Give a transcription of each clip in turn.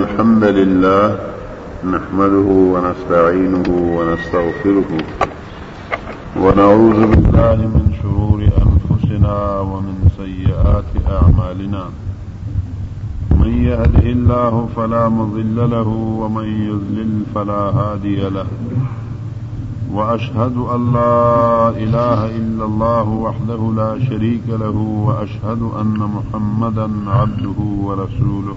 الحمد لله نحمده ونستعينه ونستغفره ونعوذ بالله من شرور أنفسنا ومن سيئات أعمالنا من يهده الله فلا مضل له ومن يذلل فلا هادي له وأشهد أن لا إله إلا الله وحده لا شريك له وأشهد أن محمدا عبده ورسوله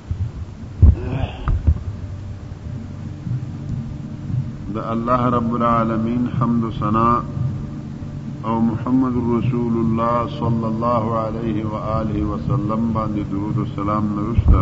د الله رب العالمین حمد و ثنا او محمد رسول الله صلی الله علیه و آله وسلم باندې درود و سلام نرسته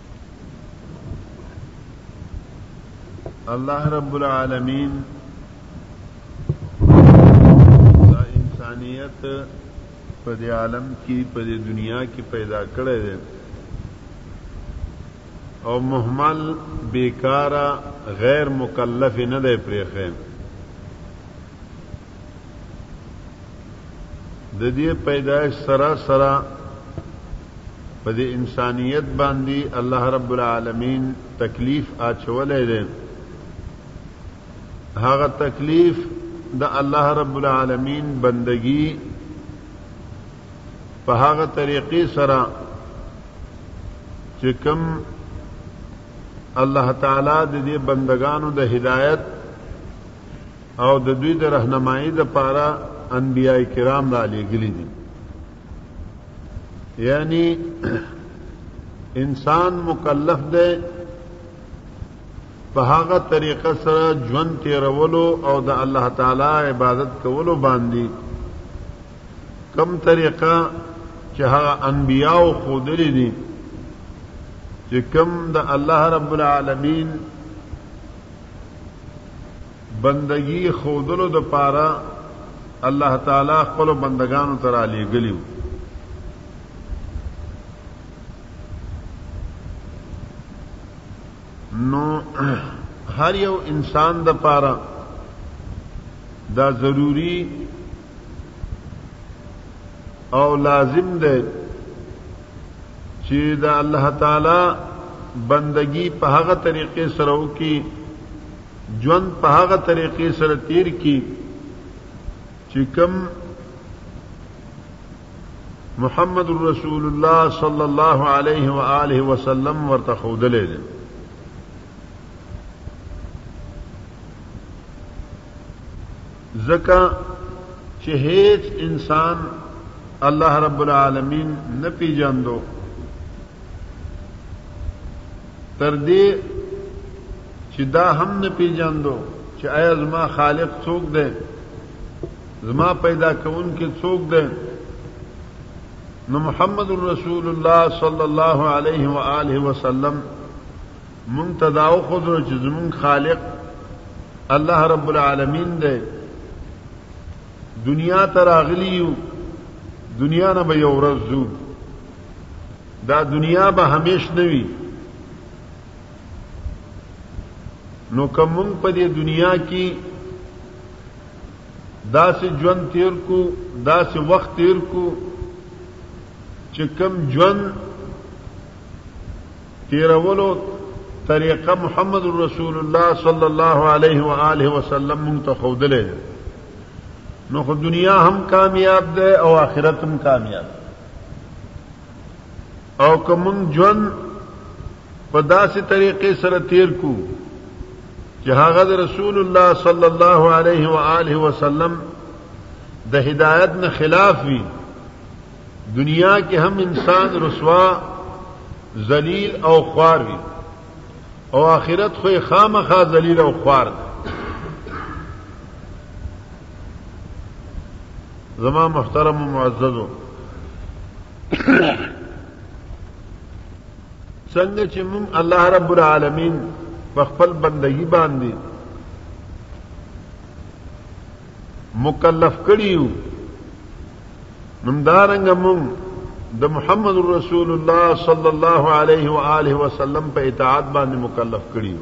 الله رب العالمین دا انسانیت په دې عالم کې په دې دنیا کې پیدا کړی دی او مهمل بیکارا غیر مکلف نه دی پرېخه د دې پیدایش سره سره په دې انسانیت باندې الله رب العالمین تکلیف اچولې ده هغه تکلیف د الله رب العالمین بندگی په هغه طریقې سره چې کوم الله تعالی د دې بندگانو د هدایت او د دوی د رهنمایۍ دپاره انبیاء کرام را لېږلي دي یعنی انسان مکلف دی په هغه طریقه سره ژوند تیرولو او د الله تعالی عبادت کولو باندې کم طریقه چې هغه انبیاء خودلې دي چې کم د الله رب العالمین بندګي ښودلو د پاره الله تعالی خپل بندگانو ته را لېږلي وو. نو هر یو انسان د پاره دا ضروری او لازم ده چې د الله تعالی بندگی په هغه طریقې سره وکړي ژوند په هغه طریقې سره تیر کی چې کوم محمد رسول الله صلی الله علیه و آله وسلم ورته خودلې ده زکه چې هیڅ انسان الله رب العالمین نه پیژاندو تر دې چې دا هم نه پیژاندو چې آیا زما خالق څوک دی زما پیدا کوونکی څوک دی نو محمد رسول الله صلی الله علیه و آله وسلم مونږ ته دا وخدو چې زمون خالق الله رب العالمین دی دنیا ته راغلی یو دنیا نه به یو ورځ ځو دا دنیا به همیش نه وي نو کوم په دې دنیا کې داسې ژوند تیر کو داسې وخت تیر کو چې کم ژوند تیرولو طریقه محمد رسول الله صلی الله علیه و آله وسلم مونږ ته خودلې نو خو دنیا هم کامیاب ده او آخرت هم کامیاب ده او که مونږ ژوند په داسې طریقې سره تیر کو چې هغه د رسول الله صلی الله علیه و آله وسلم د هدایت نه خلاف وي دنیا کې هم انسان رسوا ذلیل او خوار وي او آخرت خو خامخا ذلیل او خوار دی زما محترم و معززو څنګه چې مون الله رب العالمین په خپل بندگی باندې مکلف کړیو نمدارنګ مون د محمد رسول الله صلی الله علیه و آله وسلم په اطاعت باندې مکلف کړیو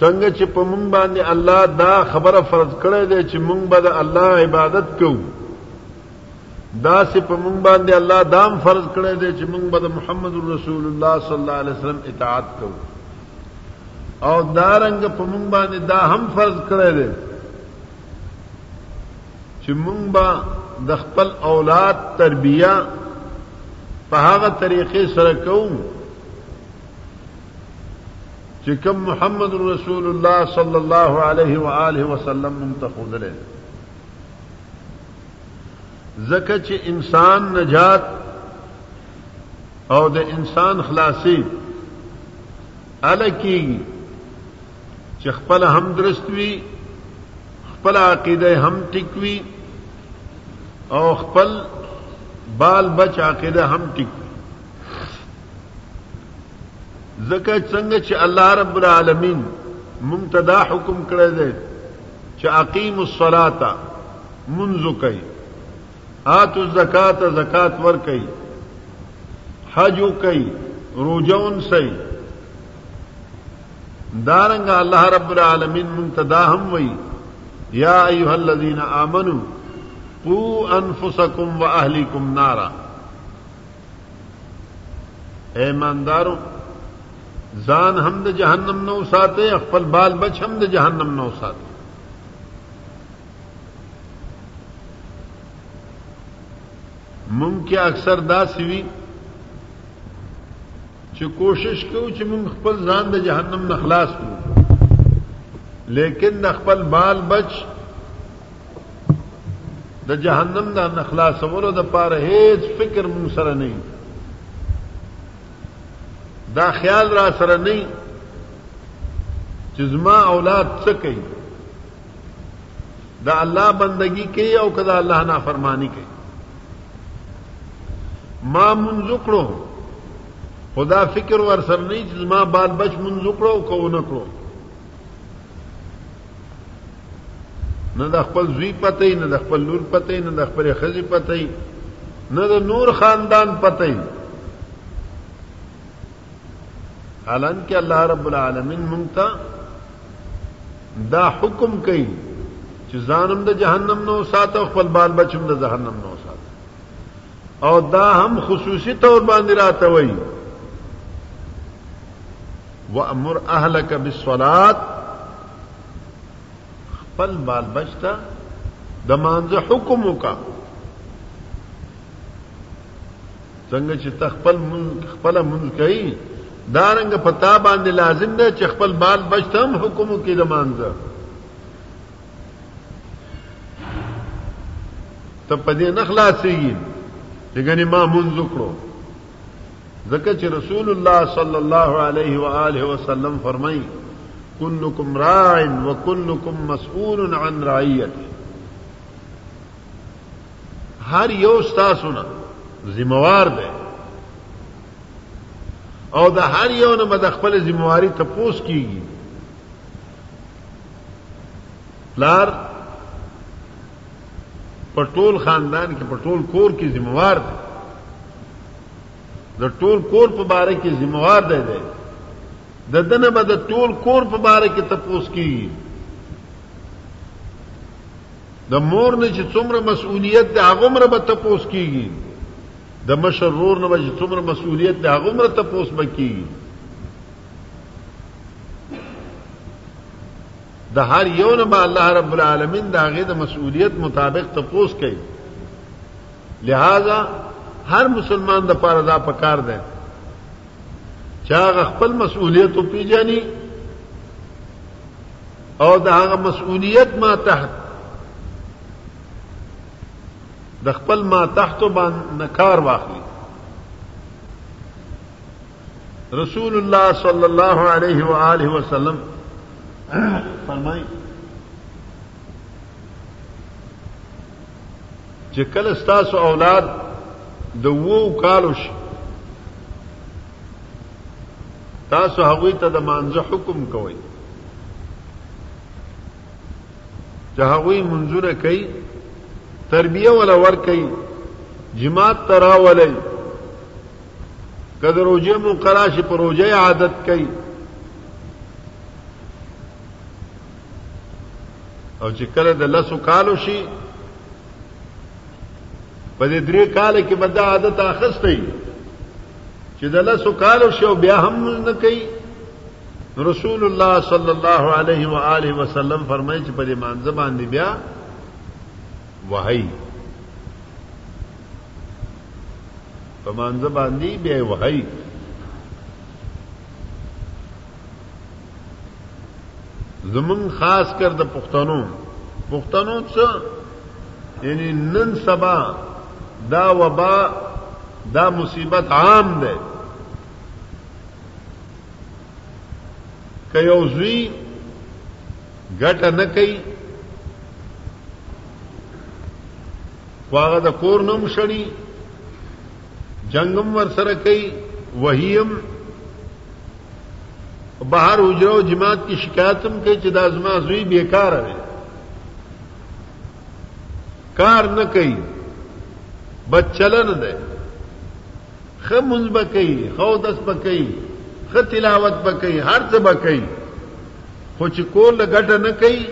څنګه چې په مونږ باندې الله دا خبره فرض کړې ده چې مونږ به د الله عبادت کوو دا سه په مونږ باندې الله دام فرض کړې ده چې مونږ به د محمد رسول الله صلی الله علیه وسلم اطاعت کوو او دا رنګ په مونږ باندې دا هم فرض کړې ده چې مونږ به د خپل اولاد تربیه په هغه طریقې سره کوو چې کوم محمد رسول الله صلی الله علیه و آله وسلم مونږ ته خودلې زکه چې انسان نجات او د انسان خلاصي الکی چې خپل هم درست وي خپل عقیده هم ټیک وي او خپل بال بچ عقیده هم ټیک ځکه څنګه چې الله رب العالمین مونږ ته دا حکم کړی دی چې اقیم الصلاۃ منځ کوي آتو الزکات زکات ور کوي حج کوي روزون سي دارنګ الله رب العالمین مونږ ته دا هم وایي یا ایها الذین آمنو قو انفسکم واهلیکم نارا ایماندارو ځان هم د جهنم نه وساتئ خپل بال بچ هم د جهنم نه وساتئ مونږ کې اکثر دا سوي چې کوشش کوو چې مونږ خپل ځان د جهنم نه خلاص کړو لیکن د خپل بال بچ د جهنم نه نخلاصولو د پاره هیڅ فکر مون سره نه دا خیال را سره نه چې زما اولاد څه کوي دا الله بندگی کوي او کدا الله نافرمانی کوي ما منځ کړو خدا فکر ور سره نه چې زما بال بچ منځ کړو کو نه کړو نه د خپل زوی پته نه د خپل لور پته نه د خپل خزي پته نه د نور خاندان پته حالان کې الله رب العالمین مونږ ته دا حکم کوي چې ځانم د جهنم نو ساته خپل بال بچم د جهنم نو ساته او دا هم خصوصي تور باندې راته وایي وامر اهلک بالصلاه خپل بال بچتا د مانزه حکم وکا څنګه چې تخپل من خپل من کوي دارنګ پتا باندې لازم ده چې خپل بال بچتا هم حکم وکي د مانزه ته په دې نه خلاصېږي چې ګنې ما منځ وکړو ځکه چې رسول الله صلی الله علیه و آله وسلم فرمایي کلکم راع و کلکم مسئول عن رعیته هر یو تاسو نه ذمہوار دی او د هر یو نه د خپل ذمہواری ته پوس کیږي پلار په ټول خاندان کې په ټول کور کې ذمہوار دی د ټول کور په باره کې ذمہوار دی دی د دنه به د ټول کور په باره کې تپوس کیږي د مور نه چې څومره مسؤلیت دی هغه عمر به تپوس کیږي د مشر رور نه به چې څومره مسؤلیت دی هغه عمر تپوس به کیږي د هر یو نه به الله رب العالمین د هغې د مسؤلیت مطابق تپوس کوي لہذا هر مسلمان د پاره دا پکار دی چې هغه خپل مسؤلیت وپیژني او د هغه مسؤلیت ما تحت د خپل ما تحت باندې کار واخلي رسول الله صلی الله علیه و آله وسلم فرمای چې کله تاسو اولاد د وو کالو شي تاسو هغه ته د مانزه حکم کوئ چې هغه منځونه کوي تربیه ولا ور کوي جماعت تراولي که د روژې مونږ راشي په روژې عادت کوي او چې کله د لسو کالو شي په دې درې کال کې به دا عادت اخستې چې د لسو کالو شي او بیا هم نه کوي رسول الله صلی الله علیه و آله وسلم فرمایي چې په دې مانځ باندې بیا وهي په مانځه باندې بیا وهي زمون خاص کر د پښتنو پښتنو څه یعنی نن سبا دا وبا دا مصیبت عام ده که یو زوی ګټه نه کوي خو هغه د کور نه هم شړي جنګ هم ورسره کوي وهي هم بهر حجره او جماعت کې شکایت هم کوي چې دا زما زوی بیکاره دی کار نه کوي بد چلن دی ښه مونځ به کوي ښه اودس به کوي ښه تلاوت به کوي هر څه به کوي خو چې کور له ګټه نه کوي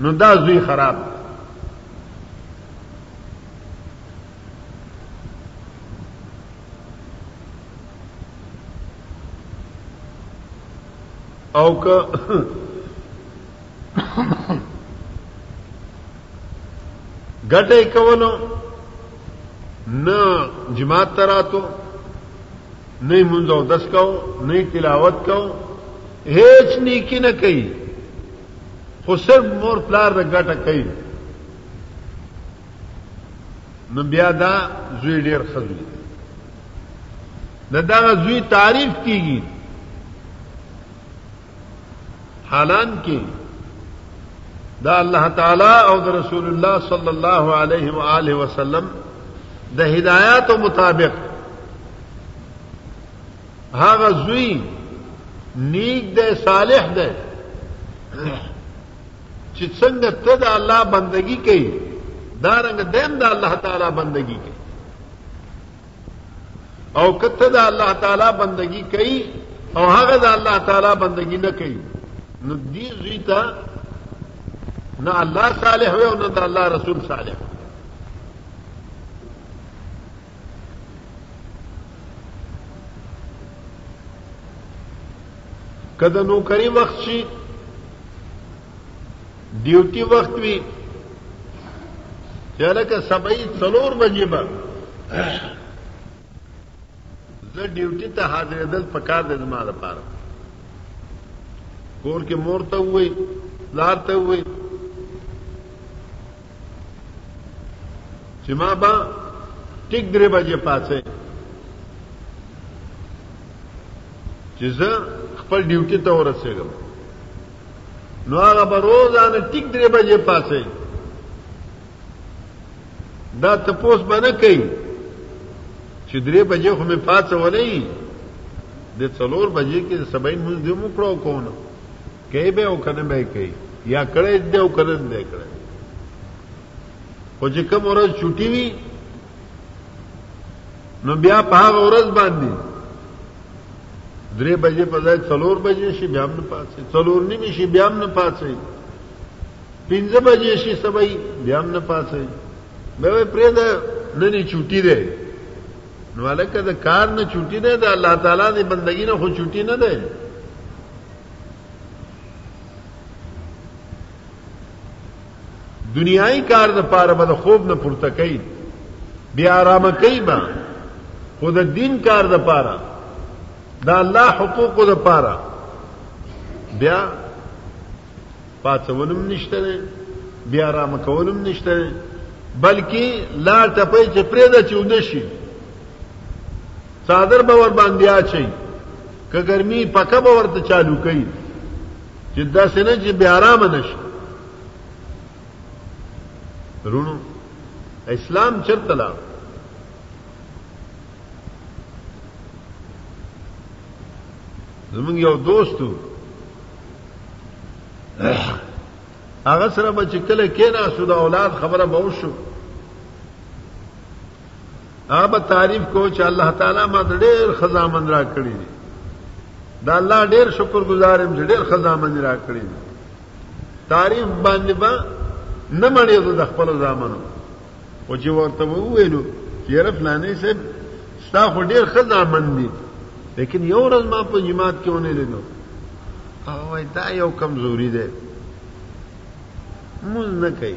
نو دا زوی خراب دی او که ګټه کولو نه جماعت تراتو نه منځو دس کو نه تلاوت کو هیڅ نیکی نه کوي خو صرف مور پلار د ګټه کوي نو بیا دا زوی ډیر خزوی د دغه زوی تعریف کیږي حالان کې دا الله تعالی او د رسول الله صلی الله علیه و آله وسلم د هدایت مطابق هغه زوی نیک دی صالح دی چې څنګه ته د الله بندگی کوي دا رنګ دیم د الله تعالی بندگی کوي او کته د الله تعالی بندگی کوي او هغه د الله تعالی بندگی نه کوي نو دې زوی ته نه الله صالح وي او نه د الله رسول صالح که د نوکری وخت شي ډیوټي وخت وي چې لکه سبعي څلور بجې به زه ډیوټي ته حاضرېدل پکار دی زما لپاره کور کې مور ته ووایي پلار ته ووایي چې ما به ټیک درې بجې پاتې چې زه خپل ډیوټي ته ورسېږم نو هغه به روزانه ټیک درې بجې پاتې دا تپوس به نه کوي چې درې بجې خو مې پاتې ولې د څلور بجې کې سبعین مونږ دې مو کړو کوونه کئی به او کنه به کئی یا کړی دې او کنه دې کړی خو چې کوم ورځ چټي وي نو بیا په هغه ورځ باندې درې بجې په ځای څلور بجې شي بیا هم نه پاتې څلور نیمې شي بیا هم نه پاتې پنځه بجې شي سبا بیا هم نه پاتې به پرې ده نه نه چټي ده نو الکه د کار نه چټي ده د الله تعالی د بندګۍ نه خو چټي نه ده دنیای کار د پاره به د خوب نه پورته کوي بیا آرام کوي به خو د دین کار د پاره د الله حقوق د پاره بیا پاتولم نشته بیا آرام کولم نشته بلکې لا ټپې چې پرې د چود شي صادر به ور باندې اچي که ګرمي پکه به ورته چالو کوي چې داسې نه چې بیا آرام نشي رونو اسلام چرته لا زمونږ یو دوستو هغه سره به چې کله کېناستو د اولاد خبره به وشو هغه به تعریف کو چې الله تعالی ما د ډېر خزامن را کړی دي دا الله ډېر شکر گزار يم چې ډېر خزامن را کړی دي تعریف باندې با نه مړې د خپل ځامنو او چې ورته وویلو چې رب فلانه صاحب ستا خو ډېر خزامن دي لیکن یو ورځ ما په جماعت کې ونه لیدو او دا یو کمزوري ده مونږ نه کوي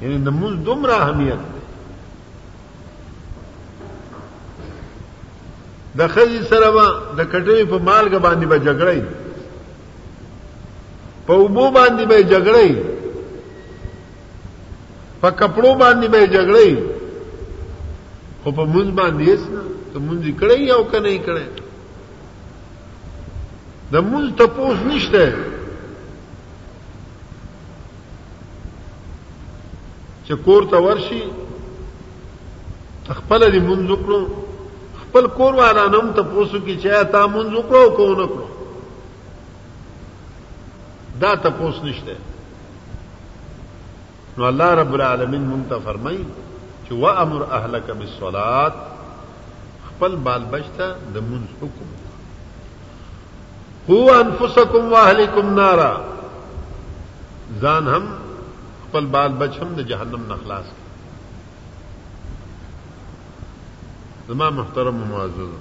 یعنی د موږ دومره اهمیت دی د خځې سره به د کټوي په مالګه باندې به جګړې په وبو باندې به جګړې په کپړو باندې به جګړې خو په مونږ باندې هیڅ نه ته مونږ کړی او کنه یې کړی د مونږ ته پوس نشته چې کور ته ورشي خپل دې منځ وکړو خپل کور والا نوم ته پوسو کې چې تا منځ وکړو کو نه کړو دا ته پوس نشته نو الله رب العالمین مونږ ته فرمایي چې وامر اهلک بالصلاه خپل بال بچتا د منځ حکم قو انفسکم واهلکم نارا ځان هم خپل بال بچ هم د جهنم نه خلاص کړي زما محترم معزز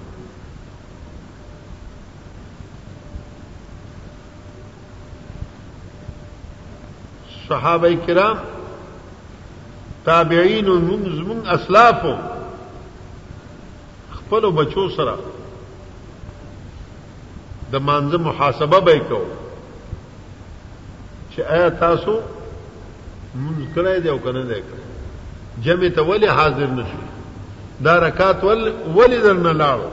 صحابه کرام تابعین زمون اسلافو خپلو بچو سره د مانځه محاسبه به یې کوو چې آیا تاسو مونږ کړای دی او کنه دی کړای جمع ته ولی حاضر نشو دا رکعت ول ولی درنه لاړو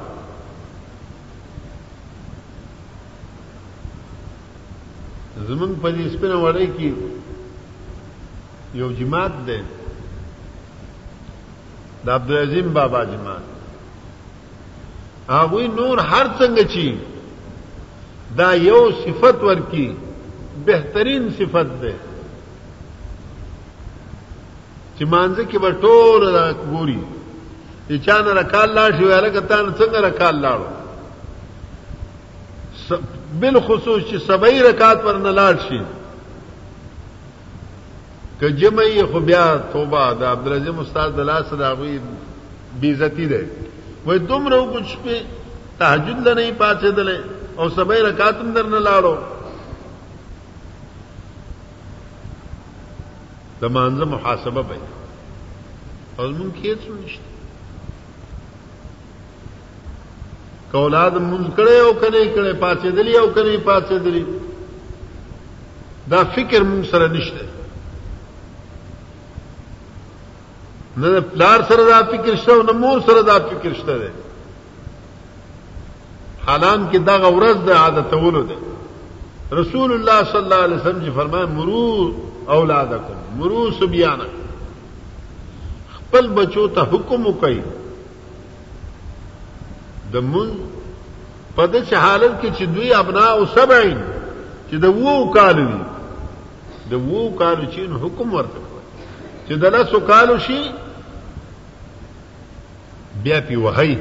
زمون په دې سپینه وړۍ کې یو جماعت دی د عبدالعظیم بابا جماعت هغوی نور هر څنګه چی دا یو صفت ورکی بهترین صفت ده چې مانځ کې به ټول ګوري چې چان رکال لا شي ولکه تان څنګه رکال لاړو بل خصوص چې سبعی رکعات پر نه لاړ شي که جمع یې خو بیا توبه د عبدالعظیم استاد د لاسه د هغوی بېعزتي دی وایي دومره وکړو چې شپې تهجد له نه یې پاڅېدلی او سبا یې رکات هم درنه لاړو د مانځه محاسبه به یې او زمونږ کې هېڅ نشته کولاد مونږ کړي او کني کړي پاتې دلی او کني پاتې دلی دا فکر مونږ سره نشته نه پلار سره دا فکر شته او نه مور سره دا فکر شته ده حالان کې دا غورز د عادتولو ده رسول الله صلی الله علیه وسلم چې فرمای مرو اولادکم مرو سبیانا خپل بچو ته حکم وکړي د مون په دې حالت کې چې دوی ابنا او سبعین چې د وو کال وي د وو کال چې حکم ورته چې د لاسو کال شي بیا پی وهي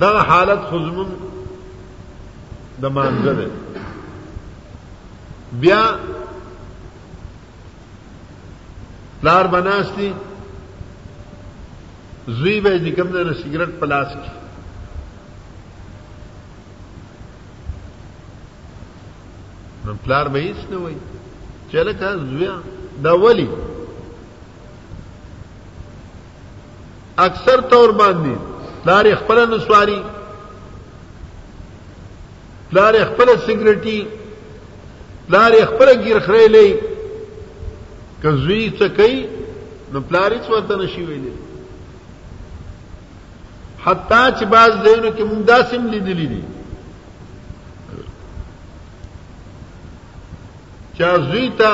دغه حالت خو زمونږ د مانځه دی بیا پلار بناستی زوی به چې کوم نه سیګریټ په لاس کې نو پلار به هیڅ نه وایي چې لکه زویا دا ولی اکثر طور باندې پلار یې خپله نسواري پلار یې خپله سګرټي پلار یې خپله ګیرخریلی که زوی څه کوي نو پلار هېڅ ورته نه شي ویلی حتی چې بعض ځایونو کې مونږ داسې هم لیدلي دي چا زوی ته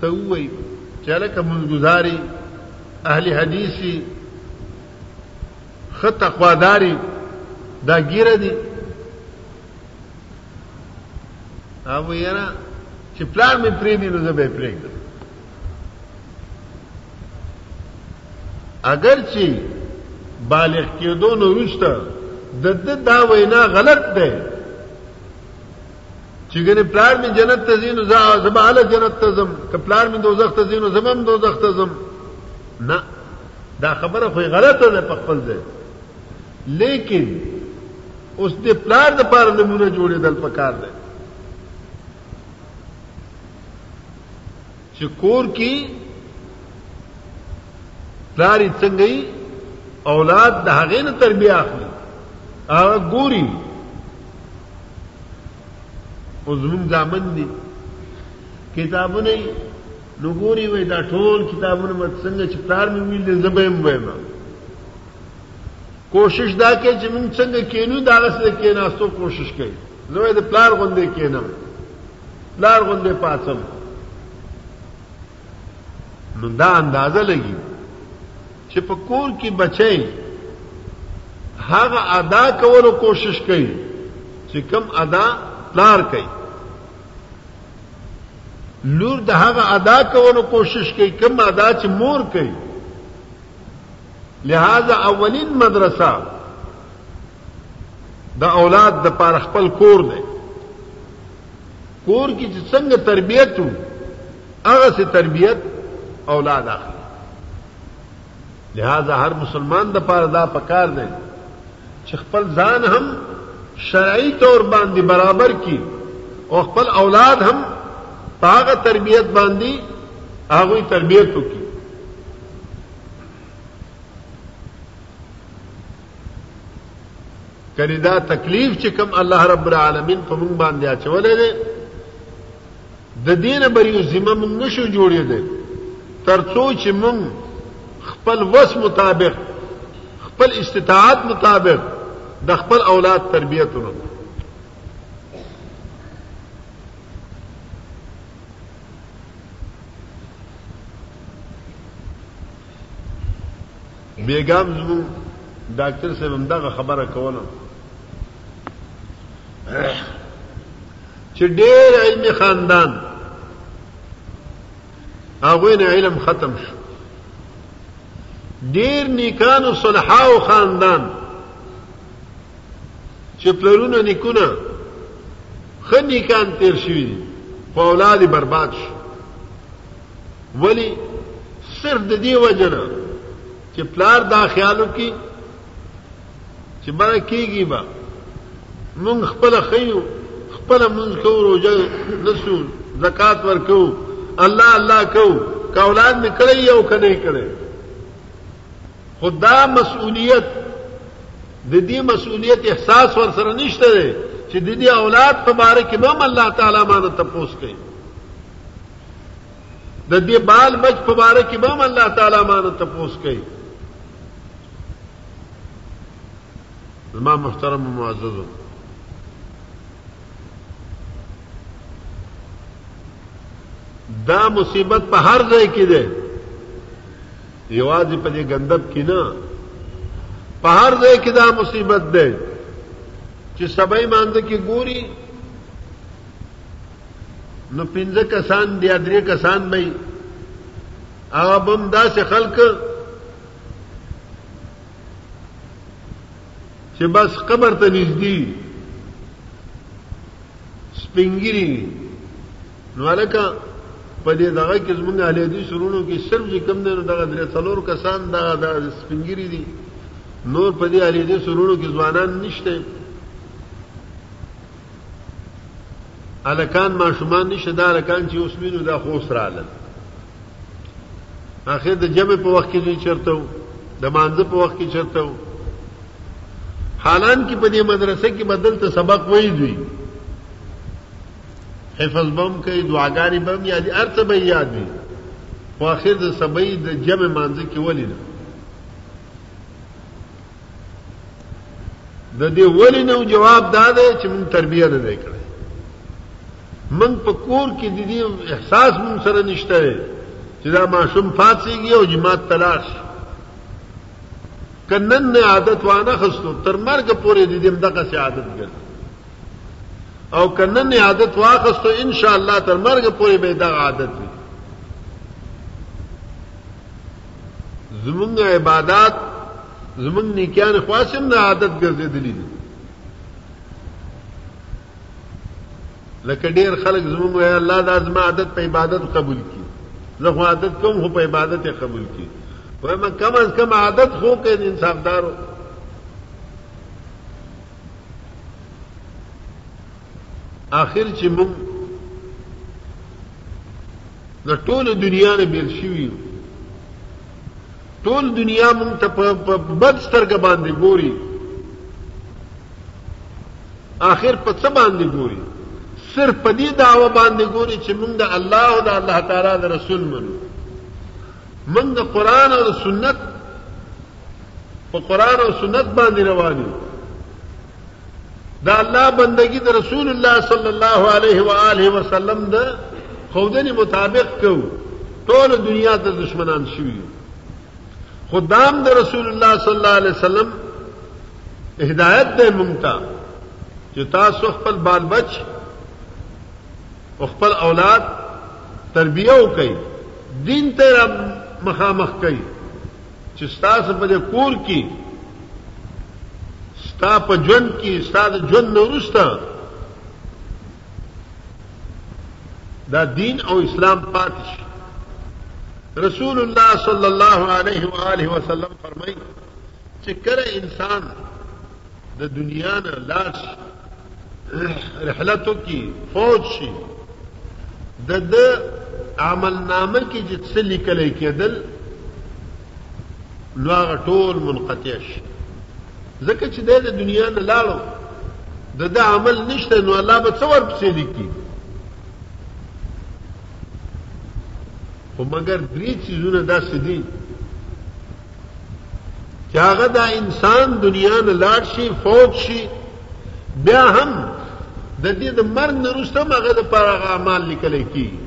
ته وای چې لکه منګزاري اهل حدیثي خط اخواداري دا ګیره دي او یاره چې پلان مې پرې دی نو زه به پرې کړم اگر چې بالغ کېدو نو وروسته د د دا وینا غلط ده چې ګنې پلار می جنت ته زینو زما اله جنت ته زم که پلار می دوزخ ته زینو زما هم دوزخ ته زم نه دا خبره خو غلطه ده په خپل ځای لیکن اوس د پلار د پاره نمونه جوړېدل پکار دی چې کور کې پلار یې څنګه یې اولاد د هغې نه تربیه اخلي هغه ګوري او زمونږ ځامن دي کتابونه یې نو ګوري وای دا ټول کتابونه مت څنګه چې پلار مې ویل دي زه به یې وایم کوشش دا کوي چې مونږ څنګه کینو دا لسه کیناستو کوشش کوي زه د پلار غوندې کینم پلار غوندې پاتم نو دا اندازه لګي چې په کور کې بچي هغه ادا کولو کوشش کوي چې کم ادا پلار کوي لور د هغه ادا کولو کوشش کوي کم ادا چې مور کوي لہذا اولین مدرسه د اولاد د پاره خپل کور دی کور کې چې څنګه تربیت وو هغه سي تربیت اولاد اخلي لہذا هر مسلمان د پاره دا پکار دی چې خپل ځان هم شرعي تور باندې برابر کی او خپل اولاد هم هغه تربیت باندې هغه تربیت وکي کله دا تکلیف چې کوم الله رب العالمین په موږ باندې اچولې ده د دینه بریو ذمہ موږ نشو جوړې ده ترڅو چې موږ خپل وس مطابق خپل استطاعت مطابق د خپل اولاد تربیت ورکړو بیګا هم زموږ ډاکتر صاحب هم دغه خبره کوله چې ډېر علمي خاندان هغوی نه علم ختم شو ډېر نیکانو صلحاو خاندان چې پلرونه نیکونه ښه نیکان تېر شوي دي خو اولاد یې برباد شو ولی صرف د دې وجنه چې پلار دا خیالو کې چې ما کېږي با مونږ خپل خیو خپل مونږ کو روزه نسو زکات ورکو الله الله کو کا اولاد نکړی او کنه کړی خدا مسؤلیت د دې مسؤلیت احساس ور سره نشته چې د دې اولاد په باره کې به الله تعالی باندې تپوس کوي د دې بال بچ په باره کې به الله تعالی مانه تپوس کوي زما محترم معززو دا مصیبت په هر ځای کې ده یوازې په دې ګندب کې نه په هر ځای کې دا مصیبت ده چې سبای مانده کې ګوري نو پنځه کسان دی درې کسان به هغه بم داسې خلک چې بس قبر ته نږدې سپینګری نو الکه په دې دغه کې زمونږ علي دي شرونو کې صرف چې کم نه دغه درې څلور کسان دغه د سپینګری دي نور په دې علي دي شرونو کې ځوانان نشته الکان ماشومان نشه دا الکان چې اوس وینو دا خو سرالل اخر د جمع په وخت کې چرته وو د مانځ په وخت کې چرته وو حالان کې په دې مدرسې کې بدل ته سبق وایي دوی حفظ بم کوي دعاګانې بم یادي ارته به یاد وي خو اخر د سبې د جمع مانځ کې ولې نه د دې ولې نو جواب دا دی چې موږ تربیه نه دی کړی موږ په کور کې د دې احساس موږ سره نشته دی چې دا ماشوم پاتېږي او جماعت تلاش کنن نه عادت وانه خستو تر مرګ پورې د دې دغه سي عادت ګرځي او کنن نه عادت واخستو ان شاء الله تر مرګ پورې به دا عادت وي زمونږ عبادت زمونږ نیکان خاصم نه عادت ګرځېدلې دي لکه ډیر خلک زمونږ وای الله د ازما عادت په عبادت قبول کی زه خو عادت کوم خو په عبادت قبول کی وای ما کم از کم عادت خو کې انصافدارو اخر چې موږ د ټوله دنیا نه بیل شوي یو ټول دنیا موږ ته په بد سترګه باندې ګوري آخر په څه باندې ګوري صرف په دې دعوه باندې ګوري چې موږ د الله او د الله تعالی د رسول منو موږ د قران او سنت په قران او سنت باندې روان یو دا الله بندگی د رسول الله صلی الله علیه و آله وسلم د خودنی مطابق کو ټول دنیا ته دشمنان شوی خدام د رسول الله صلی الله علیه وسلم هدایت ده مونږه چې تاسو خپل بال بچ خپل اولاد تربیه وکړئ دین ته مخامخ کړئ چې ستاسو په دې کور کې ستا په ژوند کې ستا د ژوند نه وروسته دا دین او اسلام پاتې شي رسول الله صلی الله علیه و آله وسلم فرمایي چې کله انسان د دنیا نه لاړ شي رحلت وکړي فوت شي د د عمل نامه کې چې څه لیکل کېدل نو هغه ټول منقطع شي ځکه چې د دنیا نه لاړو د د عمل نشته نو الله به څور پسې لیکي خو مګر درې چیزونه داسې دي چې هغه دا انسان دنیا نه لاړ شي فوت شي بیا هم د دې د مرګ نه وروسته هم هغه لپاره هغه اعمال لیکل کېږي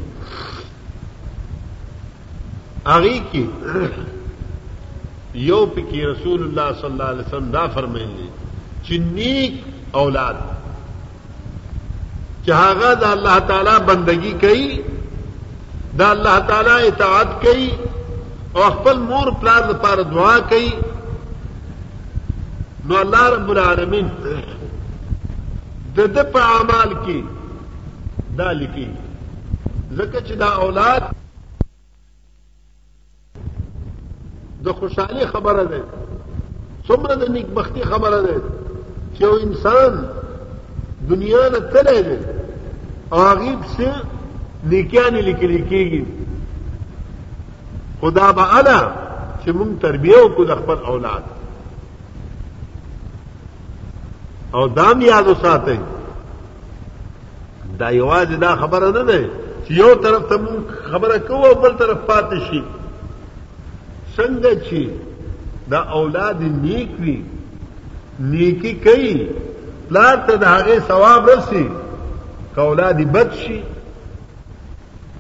هغه کې یو پکې رسول الله صلی الله علیه وسلم دا فرمایلی چې نیک اولاد چې هغه د الله تعالی بندگی کوي د الله تعالی اطاعت کوي او خپل مور پلار لپاره دعا کوي نو الله رب العالمین د د په اعمال کې دا لیکي ځکه چې دا اولاد د خوشحالي خبره ده څومره د نیکبختی خبره ده چې یو انسان دنیا نه تللی دی او هغه څه نیکیانې لیکل کېږي خدا به الا چې مونږ تربیه وکړو د خپل اولاد او دام یاد وساتئ دا یوازې دا خبره نه ده چې یو طرف ته مونږ خبره کوو او بل طرف پاتې شي څنګه چې دا اولاد نیک وي نیکی کوي پلار ته د هغې ثواب رسي که اولاد بد شي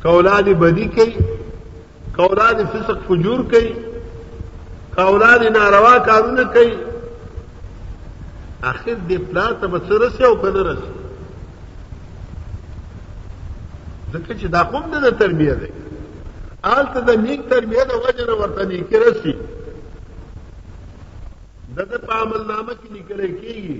که اولاد بدي کوي که اولاد فسق فجور کوي که اولاد ناروا کارونه کوي اخر دې پلار ته به څه رسي او که نه رسي ځکه چې دا کوم د تربیه دی هلته د نیک تربیه د وجه نه ورته نیکي رسي د ده په عملنامه کې لیکل کېږي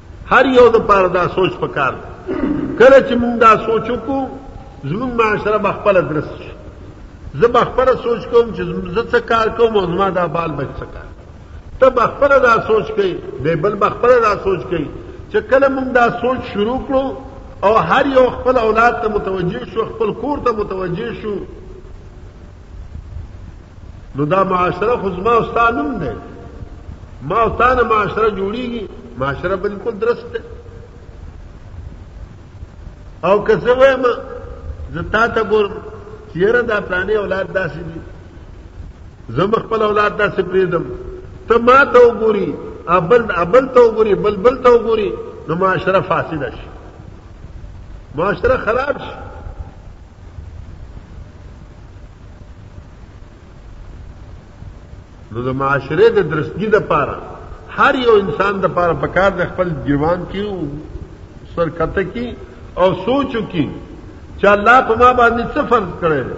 هر یو د پاره دا سوچ پکار دی کله چې موږ دا سوچ وکړو زموږ معاشره به خپل درست شي زه به خپل سوچ کوم چې زه څه کار کوم او زما دا بال بچ څه کار ته به خپل دا سوچ کوي دی بل به خپل دا سوچ کوي چې کله موږ دا سوچ شروع کړو او هر یو خپل اولاد ته متوجه شو خپل کور ته متوجه شو نو دا معاشره خو زما او ستا نوم دی ما او تا نه معاشره جوړیږي معاشره بالکل درست ده او که زه وایم زه تا ته ګورم چې یاره دا پلانې اولاد داسې دي زه مه خپل اولاد داسې پرېږدم ته ما ته وګوري ابل ابل ته وګوري بل بل ته وګوري نو معاشره فاسده شي معاشره خراب شي نو د معاشره د درستګي د پاره هر یو انسان د پاره پکار د خپل دیوان کې سرکته کې او سوچو کې چې الله په ما باندې څه فرض کړی دی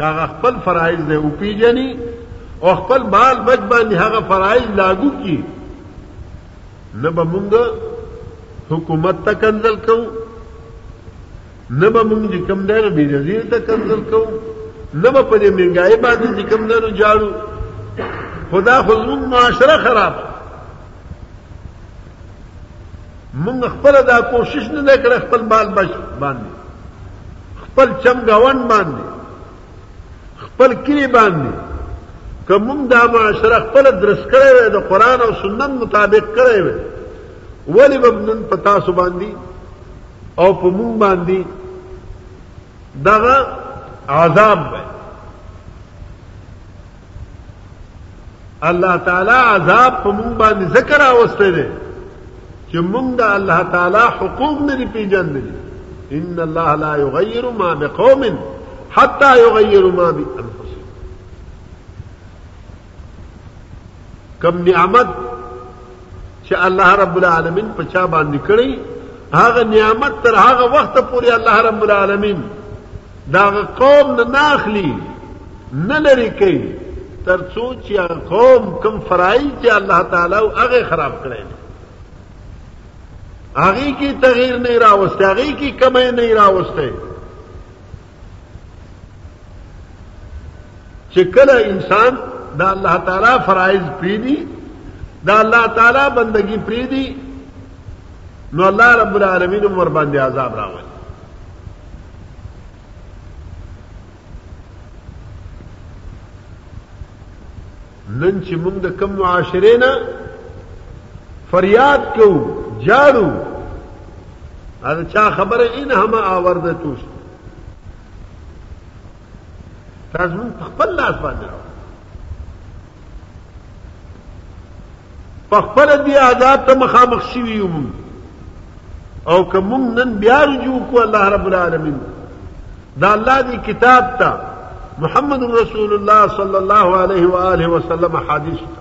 هغه خپل فرایض دی او پیجنې او خپل مال بچ باندې هغه فرایض لاګو کی نه به مونږ حکومت ته کنزل کوو نه به مونږ چې کوم دی نو بېنظیر ته کنځل کوو نه به په دې مهنګایي باندې چې کوم دی نو جاړو خو دا خو زموږ معاشره خرابه مونږ خپله دا کوشش نه دی کړی خپل مال بچ باندې خپل چمګاوند باندې خپل کلي باندې که مونږ دا معاشره خپله درس کړی وی د قرآن او سنت مطابق کړی وی ولې به نن په تاسو باندې او په مونږ باندې دغه عذاب به الله تعالی عذاب په مونږ باندې ذکر اوسته دي چې مونږ د الله تعالی حقوق نه لري پیژندل ان الله لا يغير ما بقوم حتى يغيروا ما بانفسهم کم نعمت چې الله رب العالمین په چا باندې کړی هغه نعمت تر هغه وخت پورې الله رب العالمین دا قوم نه ناخلی نه لري کوي تر څو چې قوم کم فرایض چې الله تعالی او هغه خراب کړی هغه کی تغییر نه راوسته هغه کی کمه نه راوسته چې کله انسان د الله تعالی فرایض پیدي د الله تعالی بندگی پیدي نو الله رب العالمین ور باندې عذاب راوړي نن چې موږ د کم معاشره نه فریاد کوو جاړو هغه چا خبره ان هم آورده توش تاسو خپل لاس باندې په خپل دی عذاب ته مخامخ شي یو او کوم نن بیا رجوع کو الله رب العالمین دا الله دی کتاب تا محمد رسول الله صلی الله علیه و آله وسلم حدیث تا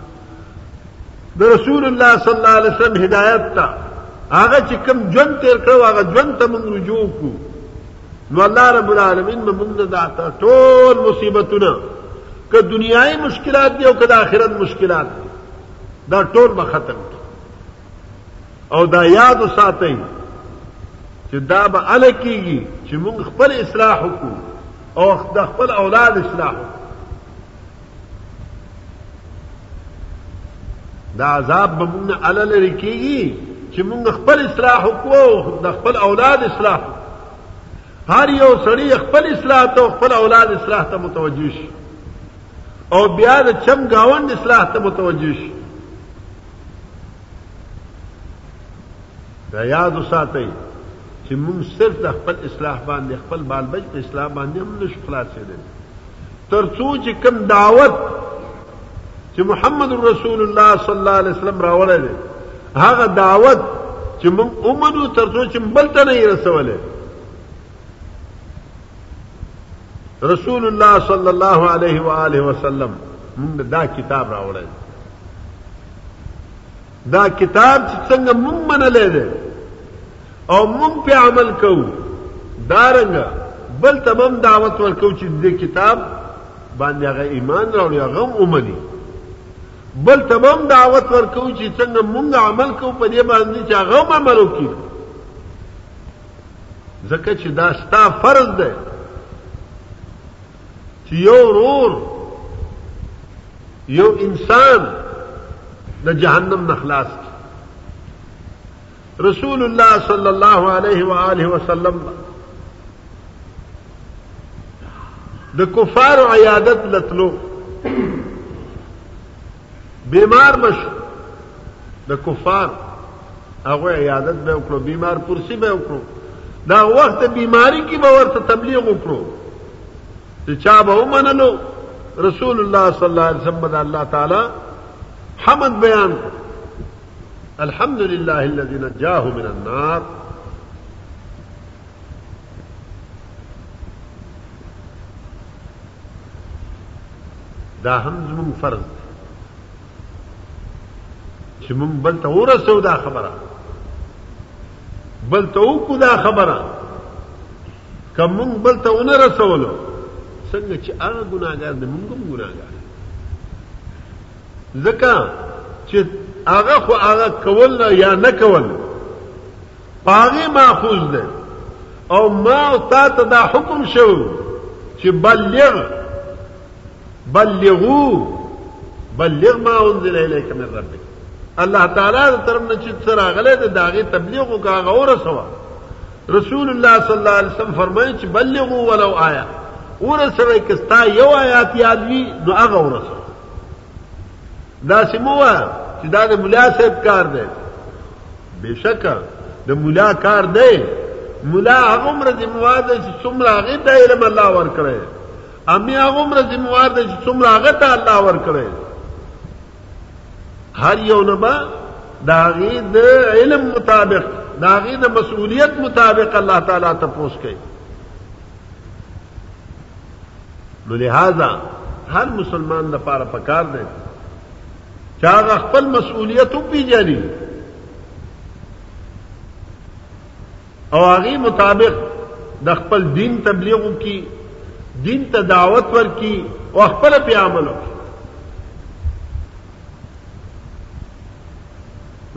د رسول الله صلی الله علیه وسلم هدایت تا هغه چې کوم جون تیر کړو هغه جون ته موږ رجوع کو نو الله رب العالمین موږ نه داتا ټول مصیبتونه که دنیای مشکلات دی او که د آخرت مشکلات دی دا ټول به ختم کی او دا یاد وساتئ چې دا به ال کېږي چې موږ خپل اصلاح وکړو او د خپل اولاد اصلاح وکړو دا عذاب به موږ نه ال لري کېږي چې موږ خپل اصلاح وکړو د خپل اولاد اصلاح هر یو سړی خپل اصلاح ته خپل اولاد اصلاح ته متوجه شي او بیا د چم گاوند اصلاح ته متوجه شي دا یاد وساتئ چې موږ صرف د خپل اصلاح باندې خپل بال بچ په اصلاح باندې هم نشو خلاصېدل تر څو چې کم دعوت چې محمد رسول الله صلی الله علیه وسلم راوړل هغه دعوت چې موږ اومنو تر څو چې بل ته نه رسولې رسول الله صلی الله علیه و آله وسلم موږ دا کتاب راوړل دا کتاب چې څنګه مونږ منلې ده او مونږ په عمل کوو دا رنګ بل تمام دعوت ورکو چې دې کتاب باندې هغه ایمان راوړي هغه اومني بل تمام دعوت ورکو چې څنګه مونږ عمل کوو په دې باندې چې هغه عمل وکړي ځکه چې دا ستا فرض دی چې یو ورور یو انسان د جهنم نه خلاص کی رسول الله صلی الله علیه و آله وسلم د کفار عیادت لتلو بیمار به شو د کفار هغه عیادت به وکړو بیمار پرسی به وکړو دا وخت بیماری کې به ورته تبلیغ وکړو چې چا به ومنلو رسول الله صلی الله علیه وسلم د الله تعالی حمد بیان کو الحمد لله الذي نجاه من النار دا هم زمون فرض دی چې مونږ بل ته ورسو دا خبره بل ته وکړو دا خبره که مونږ بل ته ونه رسولو څنګه چې هغه ګناګار دی مونږ هم ګناګار ځکه چې هغه خو هغه کول یا نه کول پاغي ماخوذ ده او ما او تا ته دا حکم شو چې بلغ بلغو بلغ ما انزل الیک من ربک الله تعالی طرف نه چې سره غلې ده داغه تبلیغ او کاغه ورسوه رسول الله صلی الله علیه وسلم فرمایي چې بلغو ولو آیا ورسوي کستا یو آیات یاد وی نو هغه ورسوه دا سموه چې دا د ملا صاحب کار دی بشکه د مولا کار دی مولا هغه عمر ذمہوار دی چې څومره هغه ته علم الله ورکړي امي هغه عمر ذمہوار دی چې څومره هغه ته الله ورکړي هر یو نه به دا غي د علم مطابق دا غي د مسؤلیت مطابق الله تعالی ته پوس کوي نو لہذا هر مسلمان لپاره پکار دی چې هغه خپل مسؤلیت وپیژني او هغه مطابق د خپل دین تبلیغ وکړي دین ته دعوت ورکړي او خپل په عمل وکړي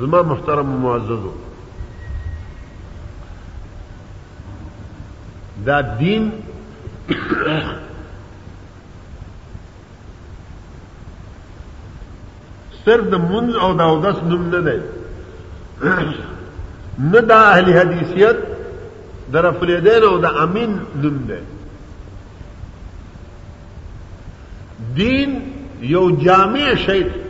زما محترم معززو دا دین صرف د منځ او د اودس نوم نه دی نه د اهل حدیثیت د رفلیدین او د امین نوم دی دین یو جامع شی دی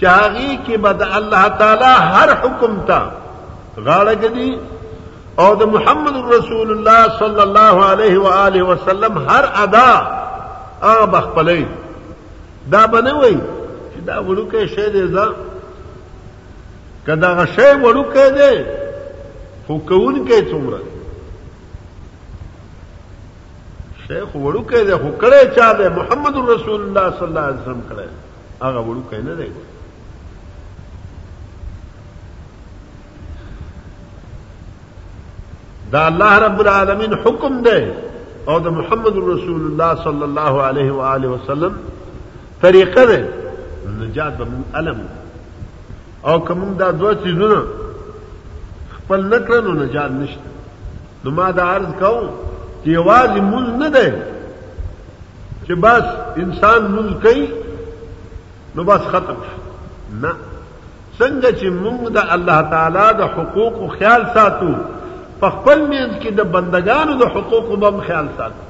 چاغي کې بد الله تعالی هر حکم ته غاړه ګدي او د محمد رسول الله صلی الله علیه و آله وسلم هر ادا هغه بخپلې دا بنوي چې دا وړوکې شی دی ځا کدا غشې وړوکې دی خو کون کې څومره شیخ وړوکې دی خو کړه چا دی محمد رسول الله صلی الله علیه وسلم کړه هغه وړوکې نه دی دا الله رب العالمین حکم دی او د محمد رسول الله صلی الله علیه و آله وسلم طریقه ده نجات به مون علم او کوم دا دوه چیزونه خپل نکړه نو نجات نشته نو ما دا عرض کوم چې یوازې مونږ نه ده چې بس انسان مونږ کوي نو بس ختم شو نه څنګه چې موږ د الله تعالی د حقوقو خیال ساتو په خپل منځ کې د بندگانو د حقوقو به خیال ساتو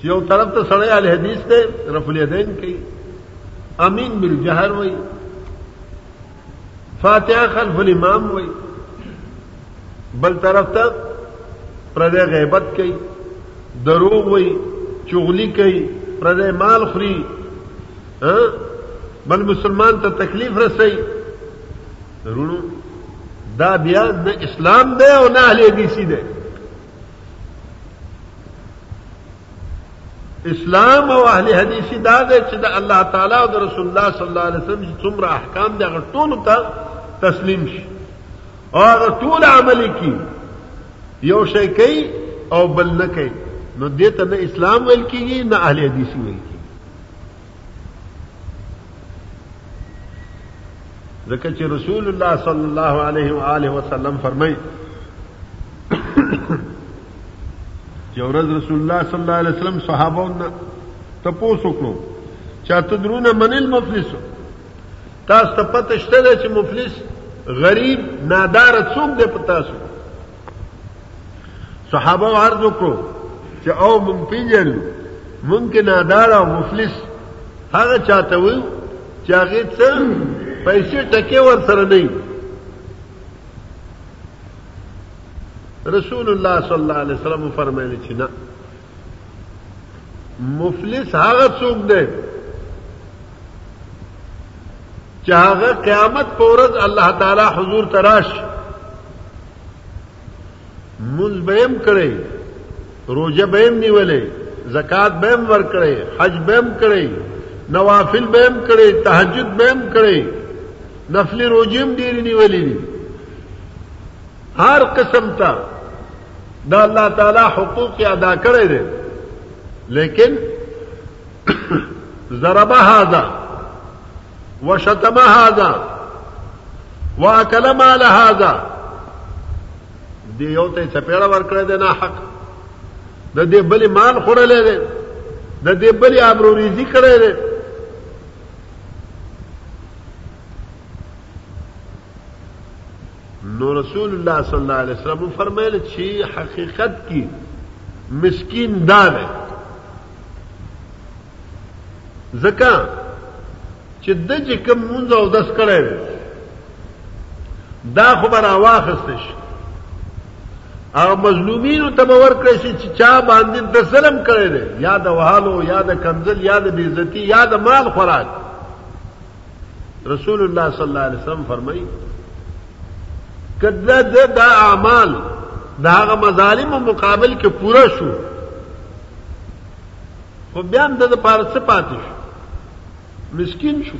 چې یو طرف ته سړی ال حدیث ته رفل یدین کوي امین بالجهر وایي فاتحه خلف الامام وای بل طرف ته پردې غیبت کوي دروغ وای چغلی کوي پردې مال خوري بل مسلمان ته تکلیف رسي رونو دا بیا نه اسلام دی او نه اهل حدیث دی اسلام او اهل حدیث دا دی چې د الله تعالی او د رسول الله صلی الله علیه وسلم چې څومره احکام دي هغه ټول ته تسلیم شي او هغه ټول عملي کی یو شی کوي او بل نه کوي نو دې ته نه اسلام ویل کیږي نه اهل حدیث ویل کیږي ځکه چې رسول الله صلی الله علیه و آله وسلم فرمایي چې ورځ رسول الله صلی الله علیه وسلم صحابو نه تپوس وکړو چې تدرون من المفلس تاسو ته پته شته چې مفلس غریب نادار څوک دی په تاسو صحابه عرض وکړو چې او مونږ پیژنو ممکن ادار او مفلس هغه چاته وي چې هغه څه پیسې ټکې ور سره نه رسول الله صلی الله علیه وسلم فرمایلی چې نه مفلس هغه څوک دی چې هغه قیامت پر ورځ الله تعالی حضور تراش منځ بهم کړي روزه بهم نیولې زکات بهم ور کړي حج بهم کړي نوافل بهم کړي تهجد بهم کړي نفلی روزه هم ډیر نیولې هر قسم ته دا الله تعالی حقوق ادا کړی دی لیکن ضرب هذا وشتم هذا واكل مال هذا دی یو ته چپیړه ورکړی دی نه حق د دې بل مال خورلې دی د دې بل ابرو ریزي کړی دی نو رسول الله صلی الله علیه وسلم فرمایل چې حقیقت کې مسکین دا دی ځکه چې د چې کوم مونږ او داس کړی دا خبر واخست شي او مظلومینو ته باور کړی شي چې چا باندې د ظلم کړی دی یا د وهالو یا د کنزل یا د بیزتی یا د مال خوراک رسول الله صلی الله علیه وسلم فرمایي کله د دا اعمال دا غ مظالم مقابل کې پورا شو خو بیا د لپاره څه پاتې شو مسكين شو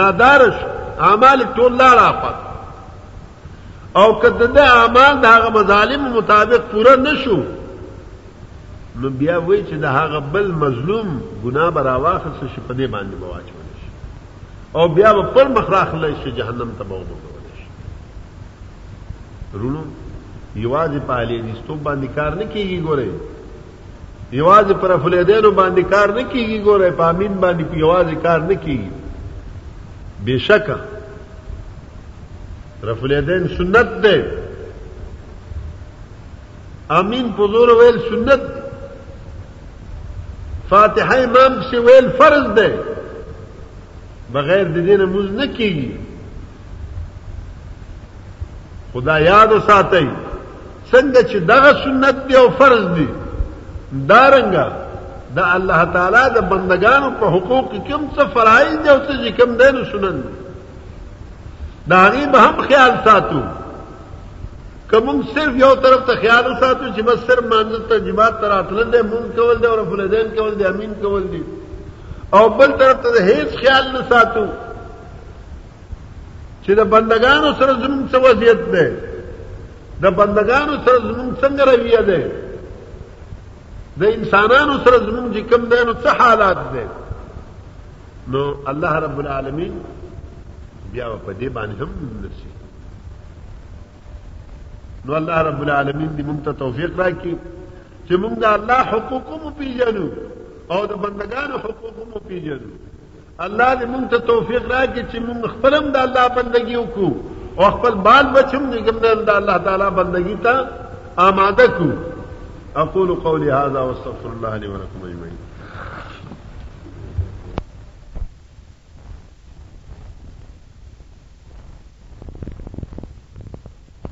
نادار شو اعمال ټول لا راپات او که د ده اعمال د هغه مظالم مطابق پوره نشو نو بیا وای چې د هغه بل مظلوم ګناه به راواخص شي په دې باندې به واچول شي او بیا به پر مخ راخلی شي جهنم ته به وګورول شي رونو یوازې په اهل حدیث توب باندې کار نه کیږي ګورئ یوازې پر افلیدینو باندې کار نه کیږي ګوره په امین باندې یوازې کار نه کیږي بشکه رفلیدین سنت ده امین په زور ویل سنت ده فاتحه امام سی ویل فرض ده بغیر د دینه موز نه کیږي خدا یاد ساتي څنګه چې دغه سنت دی او فرض دی دارنګه د دا الله تعالی د بندگانو په حقوق کې کوم څه فرایض دي او څه چې کوم دي نو سنن دي دا هغه به هم خیال ساتو کوم صرف یو طرف ته خیال ساتو چې بس صرف مانځه ته جماعت تر اتل دي مون کول دي او رفل دین کول دي امین کول دي او بل طرف ته هیڅ خیال نه ساتو چې د بندگانو سره زموږ څه وضعیت دی د بندگانو سره زموږ څنګه رویه دی د انسانانو سره زموږ چې کوم دی نو څه حالات دی نو الله رب العالمین بیا په دې باندې هم نسی نو الله رب العالمین دې موږ ته توفیق راکړي چې موږ د الله حقوق مو پیژنو او د بندگانو حقوق مو پیژنو الله دې مونږ ته توفیق راکړي چې مونږ خپل هم د الله بندگی وکړو او خپل بال بچم دې کوم د الله تعالی بندگی ته آماده کو اقول قولي هذا واستغفر الله لي ولكم اجمعين